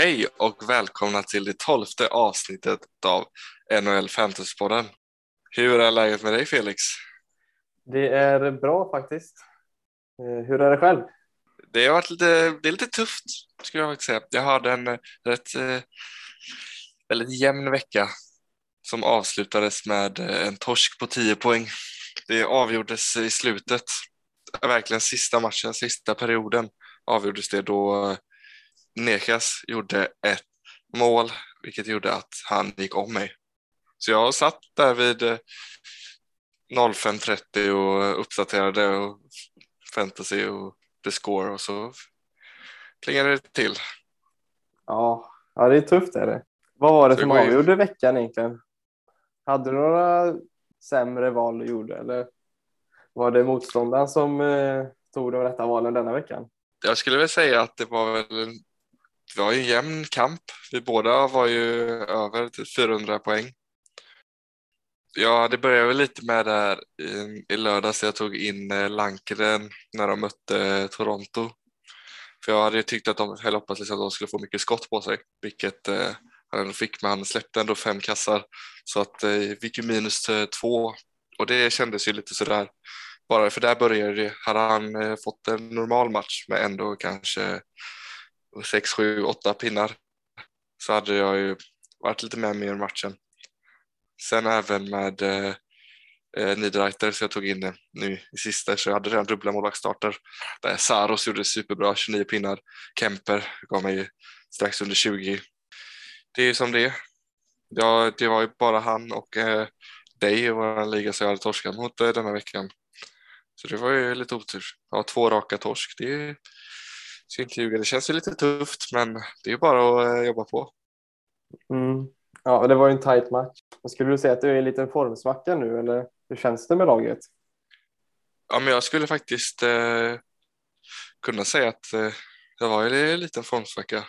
Hej och välkomna till det tolfte avsnittet av NHL Fantasypodden. Hur är läget med dig Felix? Det är bra faktiskt. Eh, Hur är det själv? Det har varit lite, det är lite tufft skulle jag faktiskt säga. Jag hade en eh, rätt eh, väldigt jämn vecka som avslutades med en torsk på 10 poäng. Det avgjordes i slutet, verkligen sista matchen, sista perioden avgjordes det då Nekas gjorde ett mål, vilket gjorde att han gick om mig. Så jag satt där vid eh, 05.30 och uppdaterade och fantasy och the score och så klingade det till. Ja, ja det är tufft är det. Vad var det Så som avgjorde veckan egentligen? Hade du några sämre val du gjorde eller var det motståndaren som eh, tog de rätta valen denna veckan? Jag skulle väl säga att det var väl det var ju en jämn kamp. Vi båda var ju över typ 400 poäng. Ja, det började väl lite med där i, i lördags. Jag tog in eh, Lankren när de mötte eh, Toronto. För jag hade ju tyckt att de, eller hoppats liksom att de skulle få mycket skott på sig, vilket eh, han ändå fick, men han släppte ändå fem kassar. Så att eh, vi fick ju minus eh, två och det kändes ju lite sådär. Bara för där började det, hade han eh, fått en normal match med ändå kanske sex, sju, åtta pinnar så hade jag ju varit lite med mer i matchen. Sen även med eh, eh, Niederreiter så jag tog in nu i sista så jag hade redan dubbla målvaktsstarter. Där Saros gjorde superbra, 29 pinnar. Kemper gav mig strax under 20. Det är ju som det är. Ja, det var ju bara han och eh, dig i vår liga som jag hade torskat mot eh, denna veckan. Så det var ju lite otur. Ja, två raka torsk, det är, ska inte ljuga, det känns ju lite tufft men det är ju bara att eh, jobba på. Mm. Ja, det var ju en tight match. Skulle du säga att du är i en liten formsvacka nu eller hur känns det med laget? Ja, men jag skulle faktiskt eh, kunna säga att eh, jag var i en liten formsvacka.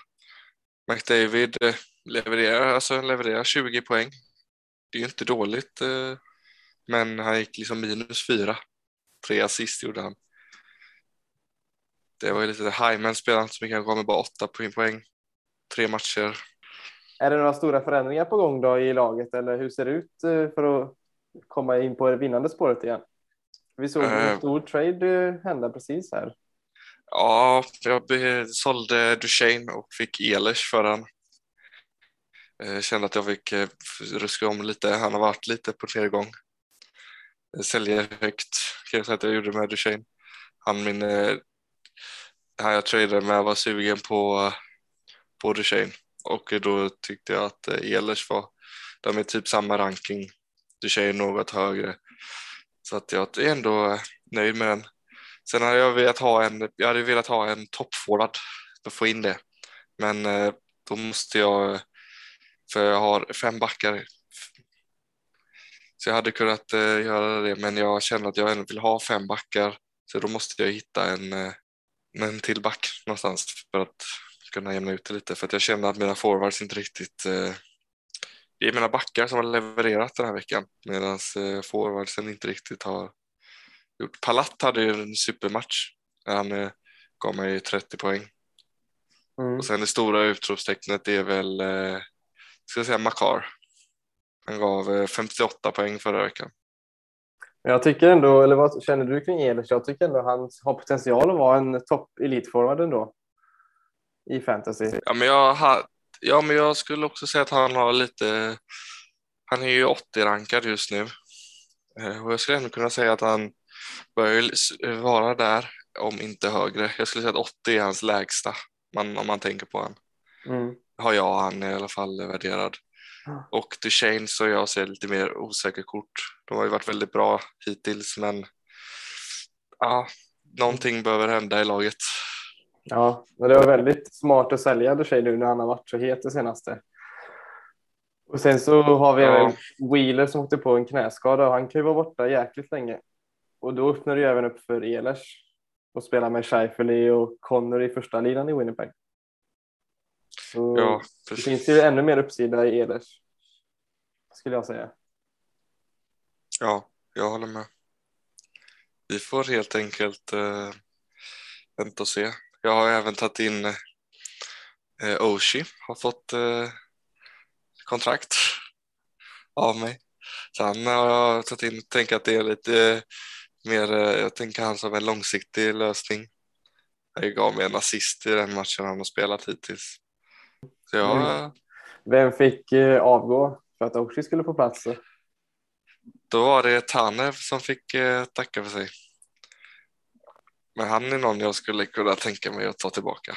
McDavid eh, levererar, alltså levererar 20 poäng. Det är ju inte dåligt, eh, men han gick liksom minus fyra. Tre assist gjorde han. Det var ju lite, Hyman spelade inte så mycket, han gav mig bara åtta poäng. Tre matcher. Är det några stora förändringar på gång då i laget eller hur ser det ut eh, för att komma in på det vinnande spåret igen? Vi såg en Eh. stor trade eh, hända precis här. Ja, jag sålde Duchene och fick Ehlers för han. Kände att jag fick ruska om lite. Han har varit lite på nedgång. Säljer högt kan jag säga att jag gjorde med Duchene. Han min, han jag tradade med var sugen på, på Duchene och då tyckte jag att Ehlers var, de är typ samma ranking. Duchene något högre. Så att jag är ändå eh, nöjd med den. Sen hade jag velat ha en, jag hade velat ha en toppforward för att få in det. Men eh, då måste jag, för jag har fem backar. Så jag hade kunnat eh, göra det, men jag känner att jag ändå vill ha fem backar. Så då måste jag hitta en, eh, en till back någonstans för att kunna jämna ut det lite. För att jag känner att mina forwards inte riktigt eh, det är mina backar som har levererat den här veckan medan eh, forwardsen inte riktigt har gjort. Palat hade ju en supermatch. Han eh, gav mig 30 poäng. Mm. Och sen det stora utropstecknet är väl, eh, ska jag säga Makar. Han gav eh, 58 poäng förra veckan. Jag tycker ändå, eller vad känner du kring Ehlers? Jag tycker ändå han har potential att vara en topp elitforward ändå. I fantasy. Ja men, jag ha, ja, men jag skulle också säga att han har lite, han är ju 80-rankad just nu. Eh, och jag skulle ändå kunna säga att han börjar vara där, om inte högre. Jag skulle säga att 80 är hans lägsta, man, om man tänker på han. Mm. har jag han i alla fall värderad. Och Duchene så jag ser lite mer osäker kort. De har ju varit väldigt bra hittills men ja, någonting behöver hända i laget. Ja, men det var väldigt smart att sälja Duchene nu när han har varit så het det senaste. Och sen så har vi Ja. Wheeler som åkte på en knäskada och han kan ju vara borta jäkligt länge. Och då öppnar det ju även upp för Ehlers och spela med Scheifele och Connor i första linan i Winnipeg. Ja, det precis. finns ju ännu mer uppsida i Ehlers. Skulle jag säga. ja, jag håller med. Vi får helt enkelt eh, vänta och se. Jag har även tagit in Eh, Oshi har fått eh, kontrakt av mig. Så han har tagit in, tänker att det är lite eh, mer, eh, jag tänker han som en långsiktig lösning. Jag gav mig en assist i den matchen han har spelat hittills. Så jag, Mm. Vem fick eh, avgå för att Oshie skulle få plats? Då var det Tanev som fick eh, tacka för sig. Men han är någon jag skulle kunna tänka mig att ta tillbaka.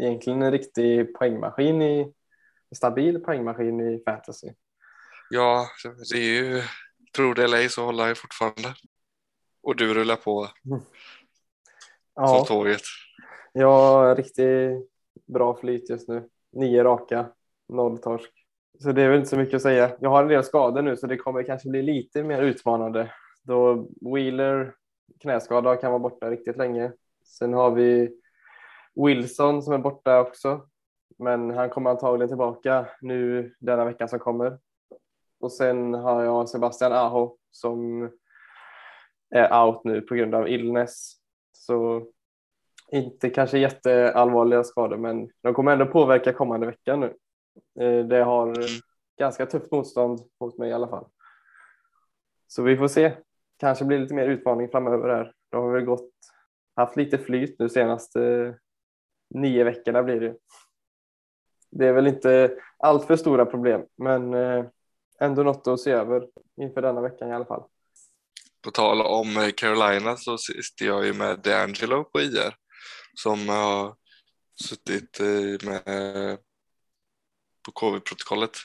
Egentligen en riktig poängmaskin i stabil poängmaskin i fantasy. Ja, det är ju, tror det eller ej så håller jag fortfarande. Och du rullar på som Ja, tåget. jag har riktigt bra flyt just nu. Nio raka, noll torsk. Så det är väl inte så mycket att säga. Jag har en del skador nu så det kommer kanske bli lite mer utmanande. Då Wheeler knäskada kan vara borta riktigt länge. Sen har vi Wilson som är borta också. Men han kommer antagligen tillbaka nu denna veckan som kommer. Och sen har jag Sebastian Aho som är out nu på grund av illness. Så inte kanske jätteallvarliga skador, men de kommer ändå påverka kommande vecka nu. Eh, Det har ganska tufft motstånd mot mig i alla fall. Så vi får se. Kanske blir lite mer utmaning framöver här. Då har vi gått, haft lite flyt nu senaste nio veckorna blir det. Det är väl inte allt för stora problem, men eh, ändå något att se över inför denna veckan i alla fall. På tal om eh, Carolina så sitter jag ju med D'Angelo på IR som har suttit eh, med på covid-protokollet.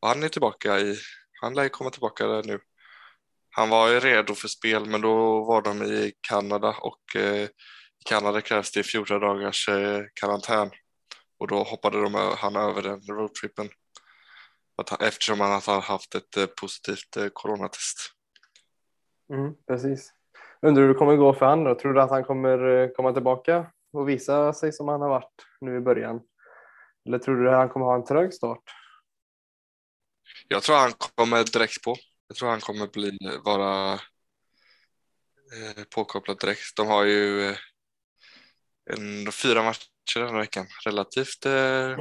Och han är tillbaka i, han lär komma tillbaka där nu. Han var ju redo för spel men då var de i Kanada och eh, i Kanada krävs det 14 dagars eh, karantän och då hoppade de, han över den roadtrippen Att eftersom han har haft ett eh, positivt eh, coronatest. Mm, precis. Undrar hur det kommer gå för han då? Tror du att han kommer eh, komma tillbaka och visa sig som han har varit nu i början? Eller tror du att han kommer ha en trög start? Jag tror han kommer direkt på. Jag tror han kommer bli, vara eh, påkopplad direkt. De har ju eh, en, fyra matcher den här veckan. Relativt eh,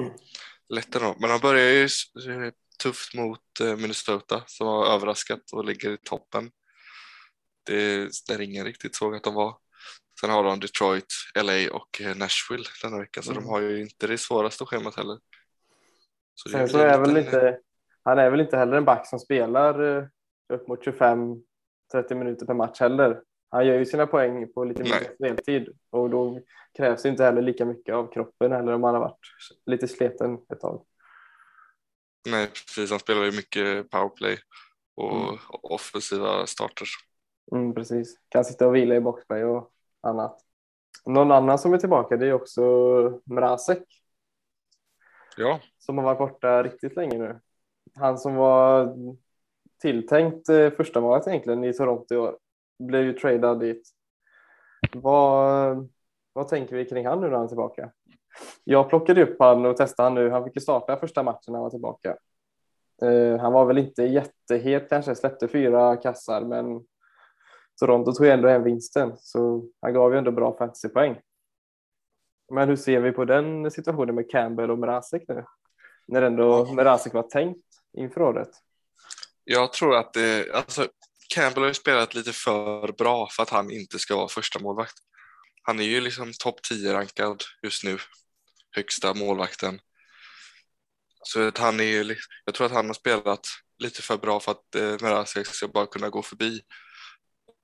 lätt ändå. Men de börjar ju eh, tufft mot eh, Minnesota som har överraskat och ligger i toppen. Det där ingen riktigt såg att de var. Sen har de Detroit, LA och eh, Nashville denna vecka så Mm. de har ju inte det svåraste schemat heller. Så Sen så är väl inte, han är väl inte heller en back som spelar eh, upp mot 25-30 minuter per match heller. Han gör ju sina poäng på lite mindre Nej. speltid och då krävs det inte heller lika mycket av kroppen heller om han har varit lite sliten ett tag. Nej, precis. Han spelar ju mycket powerplay och Mm. offensiva starters. Mm, precis. Kan sitta och vila i boxplay och annat. Någon annan som är tillbaka det är också Mrazek Ja, som har varit borta riktigt länge nu. Han som var tilltänkt eh, första valet egentligen i Toronto i år blev ju tradad dit. Vad, vad tänker vi kring han nu när han är tillbaka? Jag plockade upp han och testade han nu. Han fick ju starta första matchen när han var tillbaka. Eh, han var väl inte jättehet kanske, släppte fyra kassar, men Toronto tog ju ändå hem vinsten, så han gav ju ändå bra fantasypoäng. Men hur ser vi på den situationen med Campbell och Mrazek nu? När ändå Mrazek var tänkt inför året. jag tror att det, alltså Campbell har ju spelat lite för bra för att han inte ska vara första målvakt. Han är ju liksom topp 10 rankad just nu, högsta målvakten. Så att han är jag tror att han har spelat lite för bra för att eh, Mrazek ska bara kunna gå förbi.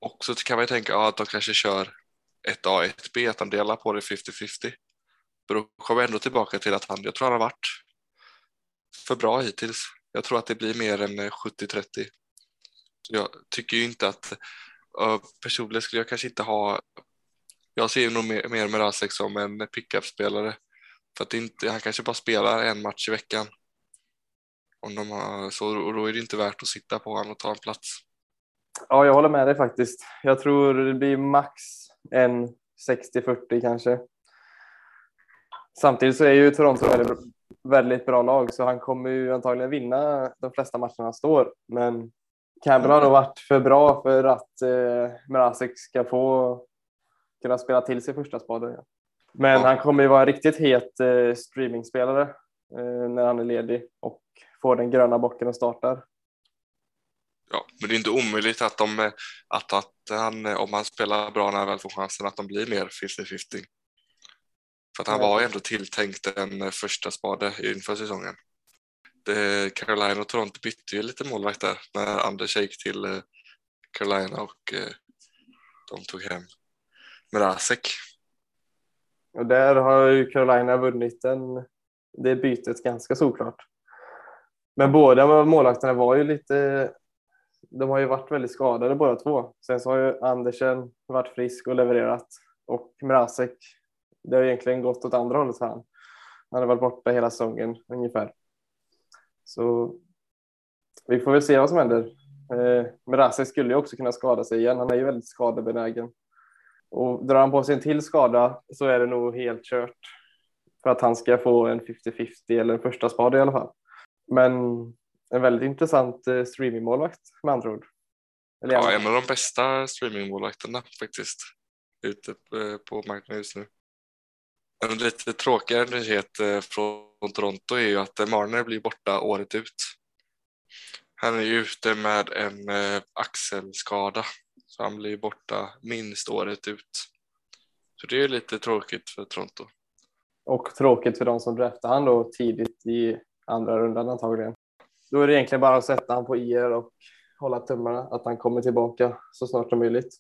Och så kan man ju tänka ja, att de kanske kör ett A, ett B, att han delar på det 50-50. Men då kommer jag ändå tillbaka till att han, jag tror han har varit för bra hittills. Jag tror att det blir mer än 70-30. Jag tycker ju inte att, personligen skulle jag kanske inte ha, jag ser ju nog mer, mer Mrazek som en pickup-spelare. För att inte, han kanske bara spelar en match i veckan. Om de har, så, och då är det inte värt att sitta på honom och ta en plats. Ja, jag håller med dig faktiskt. Jag tror det blir max en 60-40 kanske. Samtidigt så är ju Toronto väldigt, väldigt bra lag, så han kommer ju antagligen vinna de flesta matcherna han står. Men Campbell har nog varit för bra för att eh, Mrazek ska få kunna spela till sig första spaden. Ja. Men han kommer ju vara en riktigt het eh, streamingspelare eh, när han är ledig och får den gröna bocken och startar. Ja, men det är inte omöjligt att, de, att, att han, om han spelar bra när han väl får chansen, att de blir mer 50-50. För att han var ändå tilltänkt en första spade inför säsongen. Det, Carolina och Toronto bytte ju lite målvakt där när Anders gick till eh, Carolina och eh, de tog hem Mrazek. Och där har ju Carolina vunnit den, det bytet ganska såklart. Men båda målvakterna var ju lite, de har ju varit väldigt skadade båda två. Sen så har ju Andersen varit frisk och levererat och Mrazek, det har egentligen gått åt andra hållet för han. Han har varit borta hela säsongen ungefär. Så vi får väl se vad som händer. Eh, Mrazek skulle ju också kunna skada sig igen. Han är ju väldigt skadebenägen. Och drar han på sig en till skada så är det nog helt kört. För att han ska få en 50-50 eller en första spade i alla fall. Men en väldigt intressant eh, streamingmålvakt med andra ord. Eller Ja, en av de bästa streamingmålvakterna faktiskt ute eh, på marknaden just nu. En lite tråkigare nyhet eh, från Toronto är ju att Marner blir borta året ut. Han är ju ute med en axelskada så han blir borta minst året ut. Så det är lite tråkigt för Toronto. och tråkigt för de som draftade han då tidigt i andra rundan antagligen. Då är det egentligen bara att sätta han på IR och hålla tummarna att han kommer tillbaka så snart som möjligt.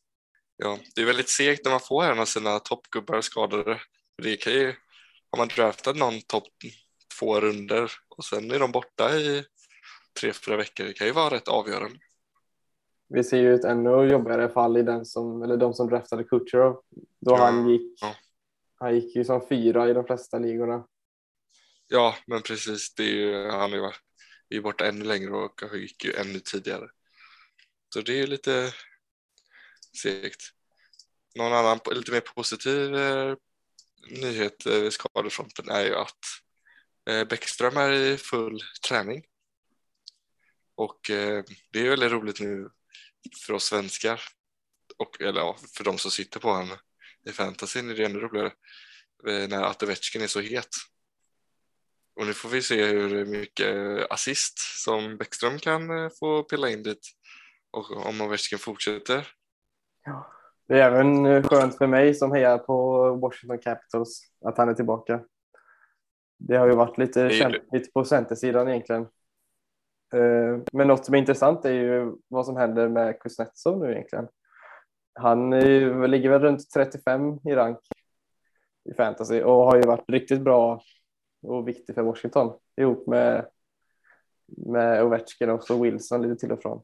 Ja, det är väldigt segt när man får en av sina toppgubbar skadade. Det kan ju, har man draftat någon topp två runder och sen är de borta i tre, fyra veckor. Det kan ju vara rätt avgörande. Vi ser ju ett ännu jobbigare fall i den som, eller de som draftade Kucherov. Då Ja, han gick, ja. han gick ju som fyra i de flesta ligorna. Ja, men precis. Det är ju, han är ju varit- är ju borta ännu längre och kanske gick ju ännu tidigare. Så det är ju lite segt. Någon annan lite mer positiv eh, nyhet eh, vid skadefronten är ju att eh, Bäckström är i full träning. Och eh, det är väldigt roligt nu för oss svenskar och eller ja, för de som sitter på honom i fantasyn är det ännu roligare eh, när Atovetjkin är så het. Och nu får vi se hur mycket assist som Bäckström kan eh, få pilla in dit och om Ovechkin fortsätter. Det är även eh, skönt för mig som hejar på Washington Capitals att han är tillbaka. Det har ju varit lite, kämpigt på centersidan egentligen. Eh, Men något som är intressant är ju vad som händer med Kuznetsov nu egentligen. Han ju- ligger väl runt 35 i rank i fantasy och har ju varit riktigt bra och viktig för Washington ihop med, med Ovechkin och så Wilson lite till och från.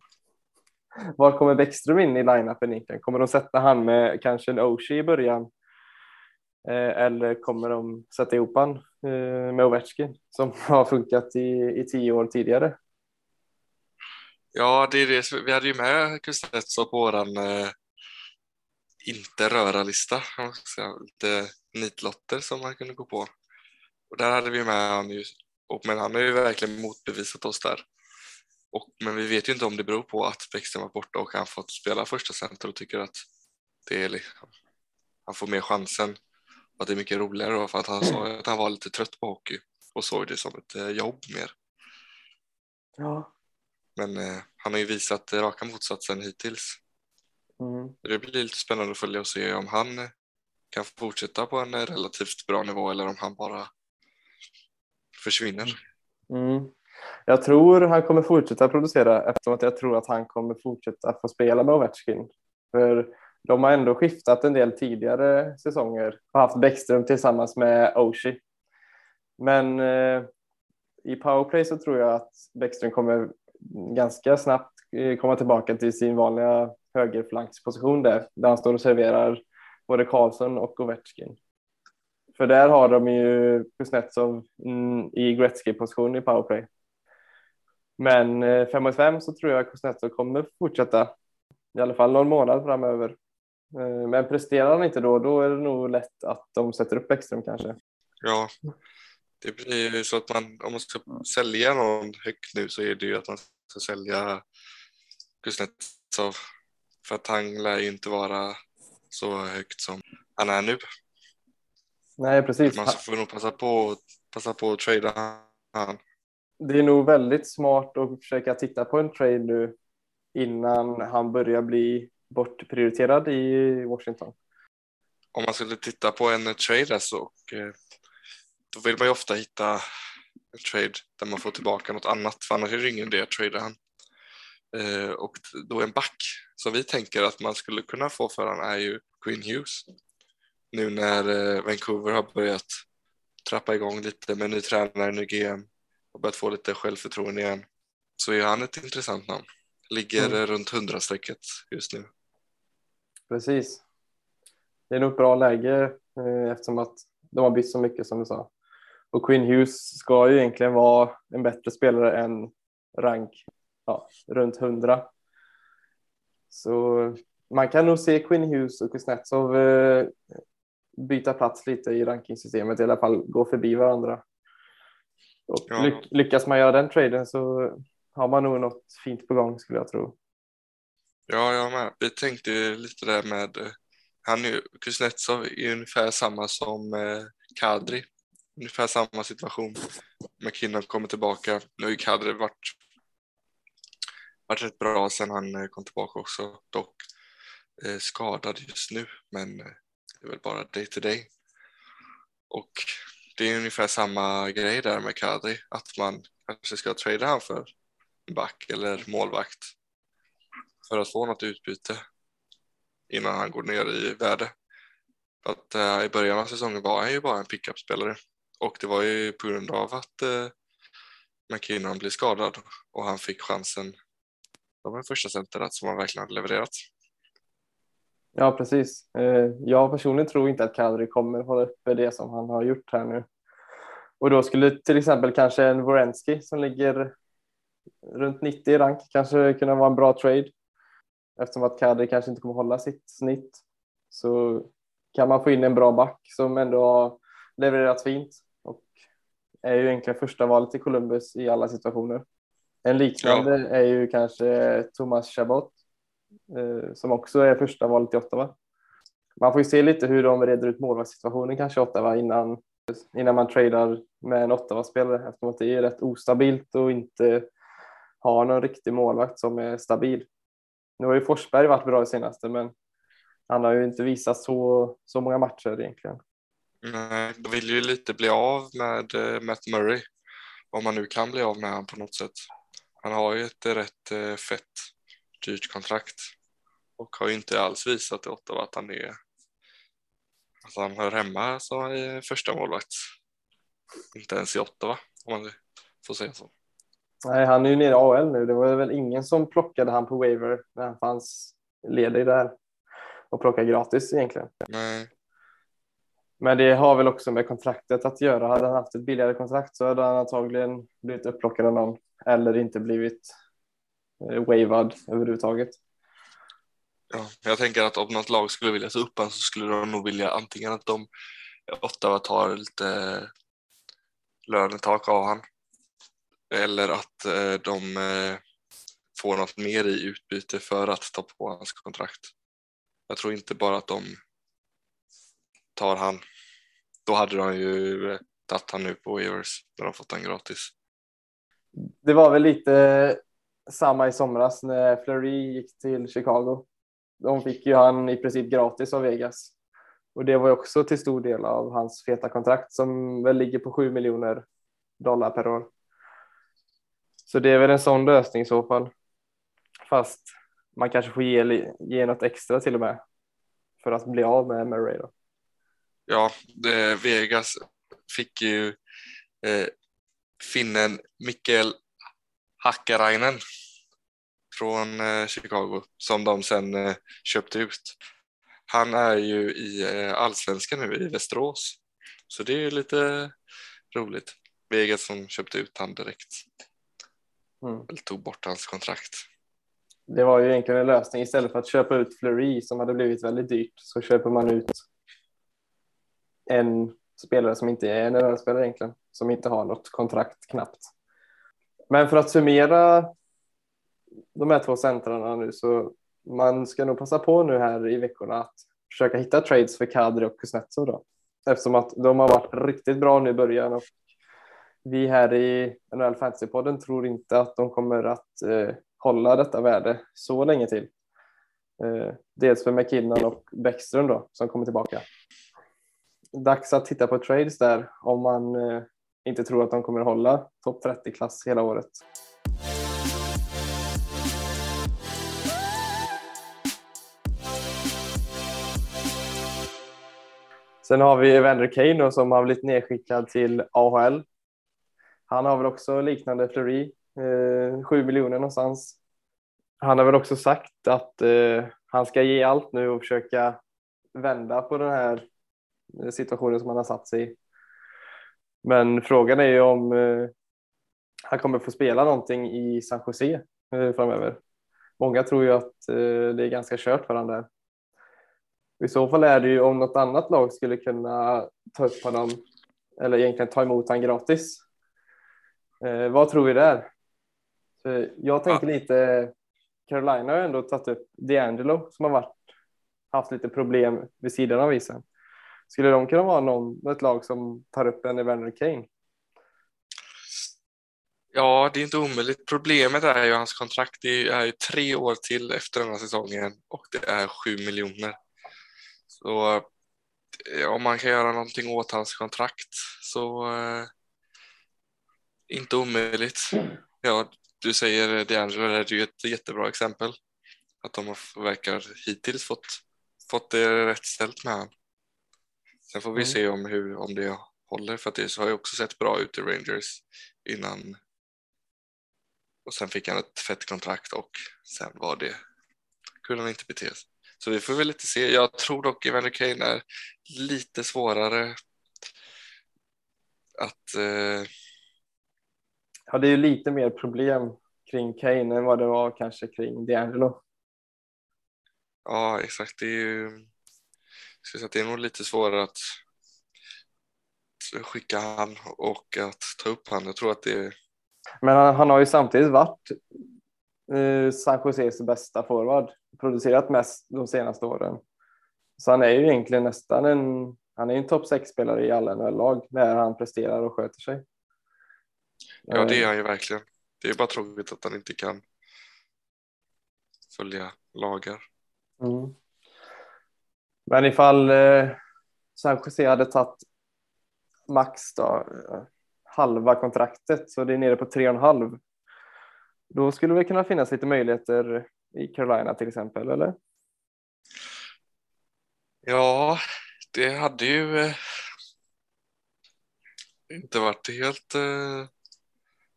Var kommer Bäckström in i line-upen egentligen? Kommer de sätta han med kanske en Oshie i början? Eh, eller kommer de sätta ihop han eh, med Ovechkin som har funkat i, i tio år tidigare? Ja, det är det. Vi hade ju med Kuznetsov på våran eh, inte röra-lista. Lite nitlotter som man kunde gå på. Och där hade vi med han ju, och, men han har ju verkligen motbevisat oss där. Och, men vi vet ju inte om det beror på att Bäckström var borta och han fått spela första center och tycker att det är han får mer chansen och att det är mycket roligare då, för att han sa att han var lite trött på hockey och såg det som ett eh, jobb mer. Ja. Men eh, han har ju visat eh, raka motsatsen hittills. Mm. Det blir lite spännande att följa och se om han eh, kan fortsätta på en relativt bra nivå eller om han bara försvinner. Mm. Jag tror han kommer fortsätta producera eftersom att jag tror att han kommer fortsätta få spela med Ovechkin. För de har ändå skiftat en del tidigare säsonger och haft Bäckström tillsammans med Oshie. Men eh, i powerplay så tror jag att Bäckström kommer ganska snabbt eh, komma tillbaka till sin vanliga högerflanksposition där, där han står och serverar både Karlsson och Ovechkin. För där har de ju Kuznetsov mm, i Gretzky-position i powerplay. Men eh, fem 5 mot 5 så tror jag Kuznetsov kommer fortsätta i alla fall någon månad framöver. Eh, men presterar han inte då, då är det nog lätt att de sätter upp Bäckström kanske. Ja, det blir ju så att man om man ska sälja någon högt nu så är det ju att man ska sälja Kuznetsov för att han lär ju inte vara så högt som han är nu. Nej, precis. Man får nog passa på, passa på att trada han. Det är nog väldigt smart att försöka titta på en trade nu innan han börjar bli bortprioriterad i Washington. Om man skulle titta på en trade så och, eh, då vill man ju ofta hitta en trade där man får tillbaka något annat för annars är det ingen idé att trada han. Eh, och då en back som vi tänker att man skulle kunna få för han är ju Queen Hughes. Nu när eh, Vancouver har börjat trappa igång lite med ny tränare, ny GM och börjat få lite självförtroende igen så är han ett intressant namn. Ligger mm. runt 100-strecket just nu. Precis. Det är nog ett bra läge eh, eftersom att de har bytt så mycket som du sa. Och Quinn Hughes ska ju egentligen vara en bättre spelare än rank ja, runt 100. Så man kan nog se Quinn Hughes och Kuznetsov eh, byta plats lite i rankingsystemet, i alla fall gå förbi varandra. Och ja. lyckas man göra den traden så har man nog något fint på gång skulle jag tro. Ja, jag med. Vi tänkte lite där med, eh, han är, Kuznetsov är ungefär samma som eh, Kadri. Ungefär samma situation. McKinnon kommer tillbaka. Nu har ju Kadri varit, varit rätt bra sen han eh, kom tillbaka också. Dock eh, skadad just nu, men eh, det är väl bara day to day. Och det är ungefär samma grej där med Kadri, att man kanske ska trada han för back eller målvakt för att få något utbyte innan han går ner i värde. För att uh, i början av säsongen var han ju bara en pickup-spelare och det var ju på grund av att uh, McKinnon blev skadad och han fick chansen som en första center som han verkligen hade levererat. Ja, precis. Eh, jag personligen tror inte att Kadri kommer hålla uppe det som han har gjort här nu. Och då skulle till exempel kanske en Vorensky som ligger runt 90 i rank kanske kunna vara en bra trade. Eftersom att Kadri kanske inte kommer hålla sitt snitt så kan man få in en bra back som ändå har levererat fint och är ju egentligen första valet i Columbus i alla situationer. En liknande ja. är ju kanske Thomas Chabot Eh, som också är första valet i Ottawa. Man får ju se lite hur de reder ut målvaktssituationen kanske i Ottawa innan, innan man tradar med en Ottawa-spelare eftersom det är rätt ostabilt och inte har någon riktig målvakt som är stabil. Nu har ju Forsberg varit bra i senaste, men han har ju inte visat så, så många matcher egentligen. Nej, de vill ju lite bli av med eh, Matt Murray, om man nu kan bli av med honom på något sätt. Han har ju ett rätt eh, fett, dyrt kontrakt och har ju inte alls visat i Ottawa att han är att han hör hemma som första målvakt. Inte ens i Ottawa, om man får säga så. Nej, han är ju nere i AL nu. Det var väl ingen som plockade han på waiver när han fanns ledig där och plockade gratis egentligen. Nej. Men det har väl också med kontraktet att göra. Hade han haft ett billigare kontrakt så hade han antagligen blivit upplockad av någon eller inte blivit wavad överhuvudtaget. Ja, jag tänker att om något lag skulle vilja ta upp honom så skulle de nog vilja antingen att de Ottawa tar lite lönetak av honom eller att eh, de eh, får något mer i utbyte för att ta på hans kontrakt. Jag tror inte bara att de tar han. Då hade de ju eh, tagit han nu på waivers när de fått han gratis. Det var väl lite samma i somras när Fleury gick till Chicago. De fick ju han i princip gratis av Vegas och det var ju också till stor del av hans feta kontrakt som väl ligger på 7 miljoner dollar per år. Så det är väl en sån lösning i så fall. Fast man kanske får ge, ge något extra till och med för att bli av med Murray. Då. Ja, Vegas fick ju eh, finnen Mikkel Hakkarainen från eh, Chicago som de sen eh, köpte ut. Han är ju i eh, allsvenskan nu i Västerås, så det är lite roligt. Vegas som köpte ut han direkt. Mm. Eller tog bort hans kontrakt. Det var ju egentligen en lösning. Istället för att köpa ut Fleury som hade blivit väldigt dyrt så köper man ut en spelare som inte är en NHL-spelare egentligen, som inte har något kontrakt knappt. Men för att summera de här två centrarna nu så man ska nog passa på nu här i veckorna att försöka hitta trades för Kadri och Kuznetsov då. eftersom att de har varit riktigt bra nu i början och vi här i NHL Fantasy-podden tror inte att de kommer att eh, hålla detta värde så länge till. Eh, dels för McKinnon och Bäckström då som kommer tillbaka. Dags att titta på trades där om man eh, inte tror att de kommer att hålla topp 30-klass hela året. Sen har vi Evander Kane som har blivit nedskickad till AHL. Han har väl också liknande Fleury, eh, 7 miljoner någonstans. Han har väl också sagt att eh, han ska ge allt nu och försöka vända på den här situationen som han har satt sig i. Men frågan är ju om eh, han kommer få spela någonting i San Jose eh, framöver. Många tror ju att eh, det är ganska kört för honom där. I så fall är det ju om något annat lag skulle kunna ta upp honom eller egentligen ta emot honom gratis. Eh, vad tror vi där? För jag tänker ja. lite, Carolina har ändå tagit upp D'Angelo som har varit, haft lite problem vid sidan av isen. Skulle de kunna vara någon, ett lag som tar upp en Evander Kane? Ja, det är inte omöjligt. Problemet är ju hans kontrakt. Det är ju tre år till efter den här säsongen och det är sju miljoner. Så eh, om man kan göra någonting åt hans kontrakt så eh, inte omöjligt. Ja, du säger D'Angelo, det är ju ett jättebra exempel. Att de verkar hittills fått, fått det rätt ställt med honom. Sen får vi mm. se om, hur, om det håller för att det har ju också sett bra ut i Rangers innan. Och sen fick han ett fett kontrakt och sen var det, kunde han inte bete sig. Så vi får väl lite se. Jag tror dock Evander Kane är lite svårare att... Eh... Ja, det är ju lite mer problem kring Kane än vad det var kanske kring D'Angelo. Ja, exakt. Det är ju säga att det är nog lite svårare att skicka han och att ta upp han. Jag tror att det är... Men han, han har ju samtidigt varit eh, San Joses bästa forward, producerat mest de senaste åren. Så han är ju egentligen nästan en, han är en topp 6-spelare i alla NHL-lag när han presterar och sköter sig. Ja, det är han ju verkligen. Det är bara tråkigt att han inte kan följa lagar. Mm. Men ifall eh, San Jose hade tagit max då, eh, halva kontraktet så det är nere på tre och en halv. Då skulle det kunna finnas lite möjligheter i Carolina till exempel, eller? Ja, det hade ju eh, inte varit helt eh,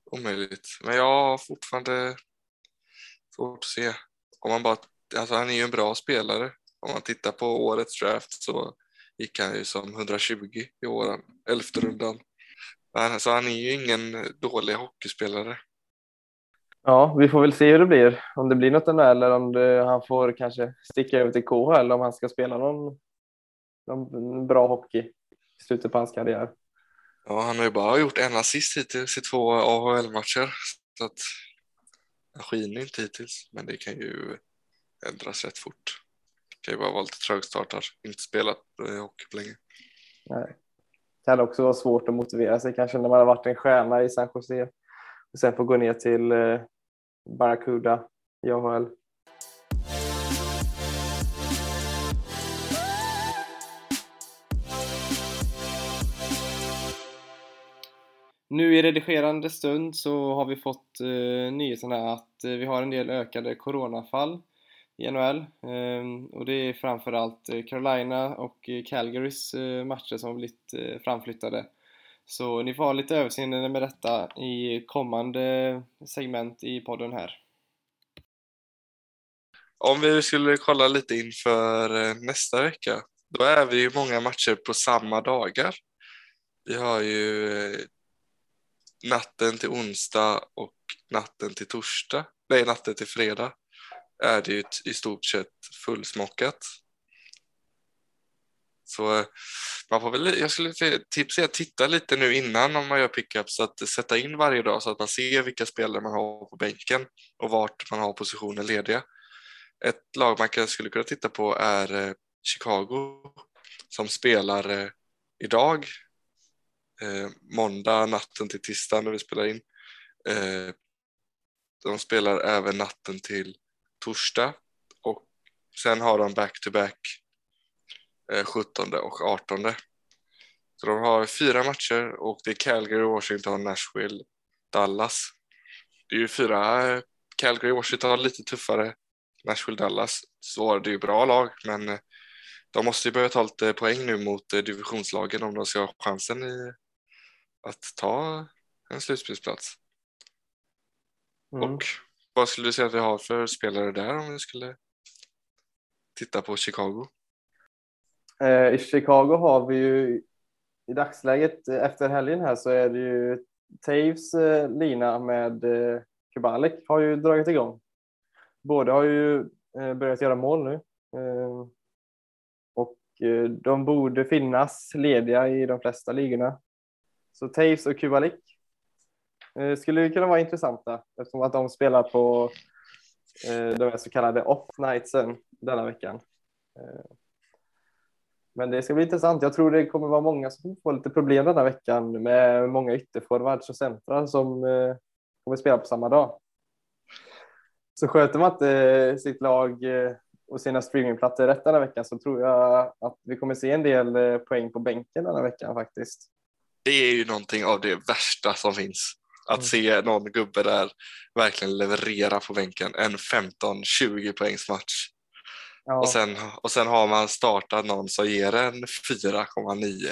omöjligt. Men jag har fortfarande svårt att se. Om man bara, alltså han är ju en bra spelare om man tittar på årets draft så gick han ju som 120 i år, elfte rundan. Så han är ju ingen dålig hockeyspelare. Ja, vi får väl se hur det blir. Om det blir något NHL eller om det, han får kanske sticka över till KHL om han ska spela någon, någon bra hockey i slutet på hans karriär. Ja, han har ju bara gjort en assist hittills i två AHL-matcher. Så att han skiner inte hittills, men det kan ju ändras rätt fort kan ju bara vara lite trögstartad, inte spelat eh, hockey på länge. Nej. Det kan också vara svårt att motivera sig kanske när man har varit en stjärna i San Jose och sen får gå ner till eh, Barracuda i AHL. Nu i redigerande stund så har vi fått eh, nyheterna att eh, vi har en del ökade coronafall i NHL. Ehm, och det är framförallt eh, Carolina och eh, Calgarys eh, matcher som har blivit framflyttade. Så ni får ha lite överseende med detta i kommande segment i podden här. Om vi skulle kolla lite inför nästa vecka, då är vi ju många matcher på samma dagar. Vi har ju natten till onsdag och natten till torsdag, nej natten till fredag är det ju i stort sett fullsmockat. Så eh, man får väl, jag skulle tipsa att titta lite nu innan om man gör pickups, att sätta in varje dag så att man ser vilka spelare man har på bänken och vart man har positioner lediga. Ett lag man skulle kunna titta på är eh, Chicago som spelar eh, idag, eh, måndag natten till tisdag när vi spelar in. Eh, de spelar även natten till torsdag och sen har de back-to-back -back, 17 och 18. Så de har fyra matcher och det är Calgary, Washington, Nashville, Dallas. Det är ju fyra, Calgary, Washington lite tuffare, Nashville, Dallas. Så det är ju bra lag, men eh, de måste ju börja ta lite poäng nu mot eh, divisionslagen om de ska ha chansen i att ta en slutspelsplats. Mm. Och vad skulle du säga att vi har för spelare där om vi skulle titta på Chicago? Eh, I Chicago har vi ju i dagsläget eh, efter helgen här så är det ju Taves eh, lina med Kubalik har ju dragit igång. Båda har ju börjat göra mål nu. Och de borde finnas lediga i de flesta ligorna. Så Taves och Kubalik Eh, skulle kunna vara intressanta eftersom att de spelar på eh, de så kallade off nightsen denna veckan. Eh, men det ska bli intressant. Jag tror det kommer vara många som får lite problem denna veckan med många ytterforwards och centrar som kommer spela på samma dag. Så sköter man inte sitt lag och sina streamingplattor rätt denna veckan så tror jag att vi kommer se en del poäng på bänken denna veckan faktiskt. Det är ju någonting av det värsta som finns. Att mm. se någon gubbe där verkligen leverera på bänken en 15-20 poängs match Ja. Och, sen, och sen har man startat någon som ger en 4,9.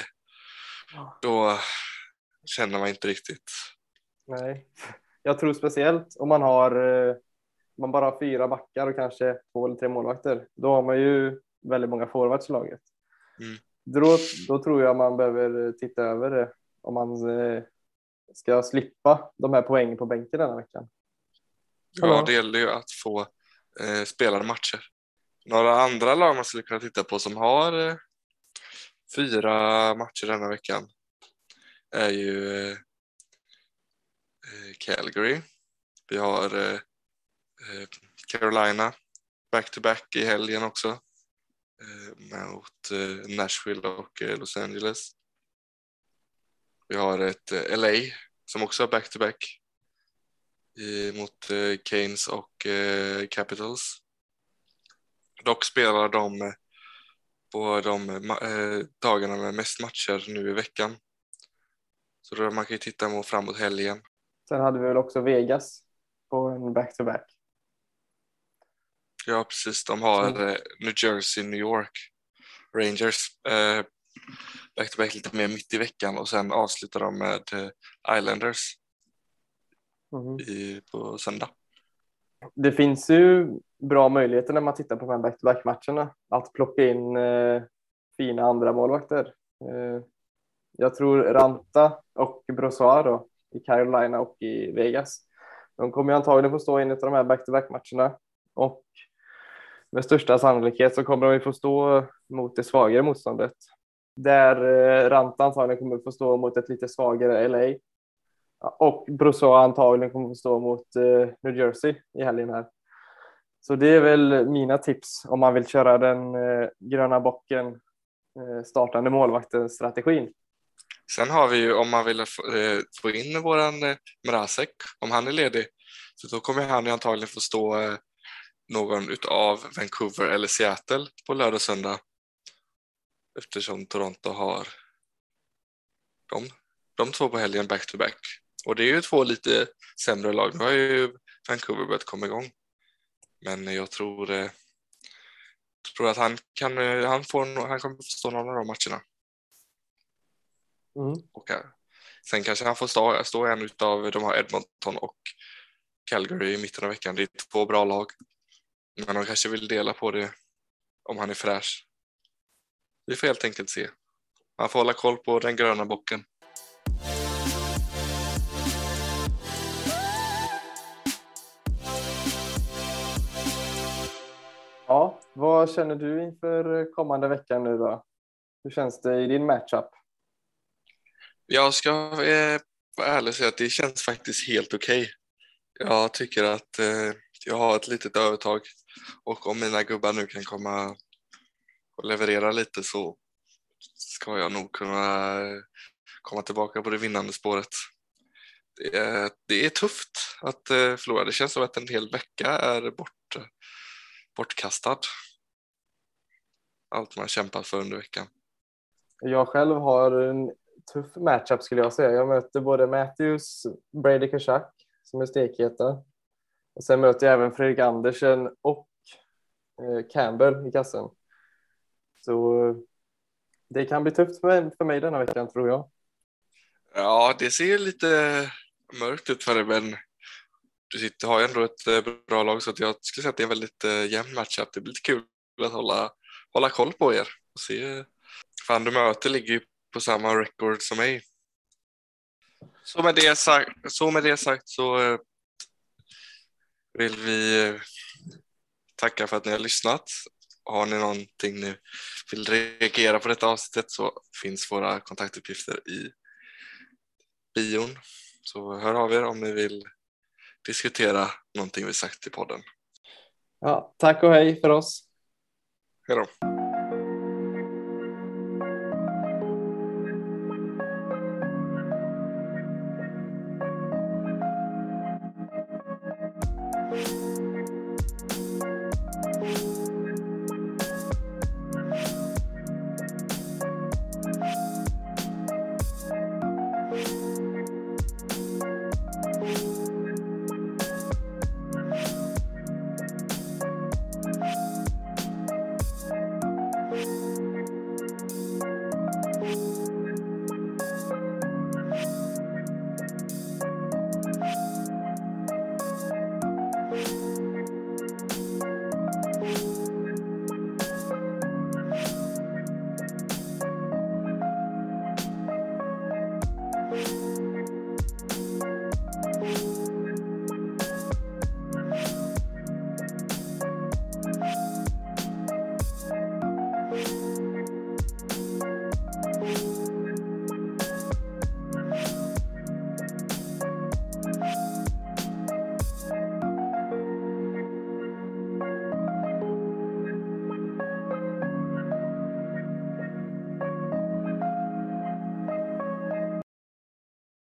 Ja. Då känner man inte riktigt. Nej, jag tror speciellt om man har eh, man bara har fyra backar och kanske två eller tre målvakter. Då har man ju väldigt många forwards i laget. Mm. Då, då tror jag man behöver titta över det om man eh, ska slippa de här poängen på bänken denna veckan. Ja, det gäller ju att få eh, spelade matcher. Några andra lag man skulle kunna titta på som har eh, fyra matcher denna veckan är ju eh, Calgary. Vi har eh, Carolina back-to-back i helgen också mot Nashville och Los Angeles. Vi har ett LA som också har back-to-back mot Keynes och Capitals. Dock spelar de på de eh, dagarna med mest matcher nu i veckan. Så då man kan ju titta framåt helgen. Sen hade vi väl också Vegas på en back-to-back. -back. Ja, precis. De har mm. New Jersey, New York Rangers eh, back-to-back lite mer mitt i veckan och sen avslutar de med Islanders mm. i, på söndag. Det finns ju bra möjligheter när man tittar på de här back-to-back matcherna att plocka in eh, fina andra målvakter. Eh, jag tror Ranta och Brossois i Carolina och i Vegas. De kommer antagligen få stå in i de här back-to-back matcherna och med största sannolikhet så kommer de få stå mot det svagare motståndet. Där eh, Ranta antagligen kommer få stå mot ett lite svagare LA och Brousseau antagligen kommer få stå mot eh, New Jersey i helgen här. Så det är väl mina tips om man vill köra den eh, gröna bocken startande målvakten strategin. Sen har vi ju om man vill få in våran Mrazek, om han är ledig, så då kommer han ju antagligen få stå någon utav Vancouver eller Seattle på lördag och söndag. Eftersom Toronto har de, de två på helgen back to back. Och det är ju två lite sämre lag. Nu har ju Vancouver börjat komma igång. Men jag tror, eh, tror att han, kan, eh, han, får, han kommer förstå någon av de matcherna. Mm. Och, eh, sen kanske han får stå, stå en av de här Edmonton och Calgary i mitten av veckan. Det är två bra lag. Men de kanske vill dela på det om han är fräsch. Vi får helt enkelt se. Man får hålla koll på den gröna bocken. Ja, vad känner du inför kommande veckan nu då? Hur känns det i din matchup? Jag ska eh, vara ärlig och säga att det känns faktiskt helt okej. Okay. Jag tycker att eh, jag har ett litet övertag och om mina gubbar nu kan komma och levererar lite så ska jag nog kunna eh, komma tillbaka på det vinnande spåret. Det är, det är tufft att eh, förlora. Det känns som att en hel vecka är bort, bortkastad. Allt man kämpat för under veckan. Jag själv har en tuff matchup skulle jag säga. Jag möter både Matthews, Brady Kachak som är stekheta. Och sen möter jag även Fredrik Andersen och eh, Campbell i kassen. Så det kan bli tufft för mig denna veckan tror jag. Ja, det ser lite mörkt ut för dig, men du sitter, har ju ändå ett eh, bra lag så jag skulle säga att det är en väldigt eh, jämn matchup. Det blir lite kul att hålla, hålla koll på er och se. Fan, du möter ligger ju på samma record som mig. Så med det sagt så, med det sagt, så eh, vill vi tacka för att ni har lyssnat. Har ni någonting ni vill reagera på detta avsnittet så finns våra kontaktuppgifter i bion. Så hör av er om ni vill diskutera någonting vi sagt i podden. Ja, tack och hej för oss. Hej då.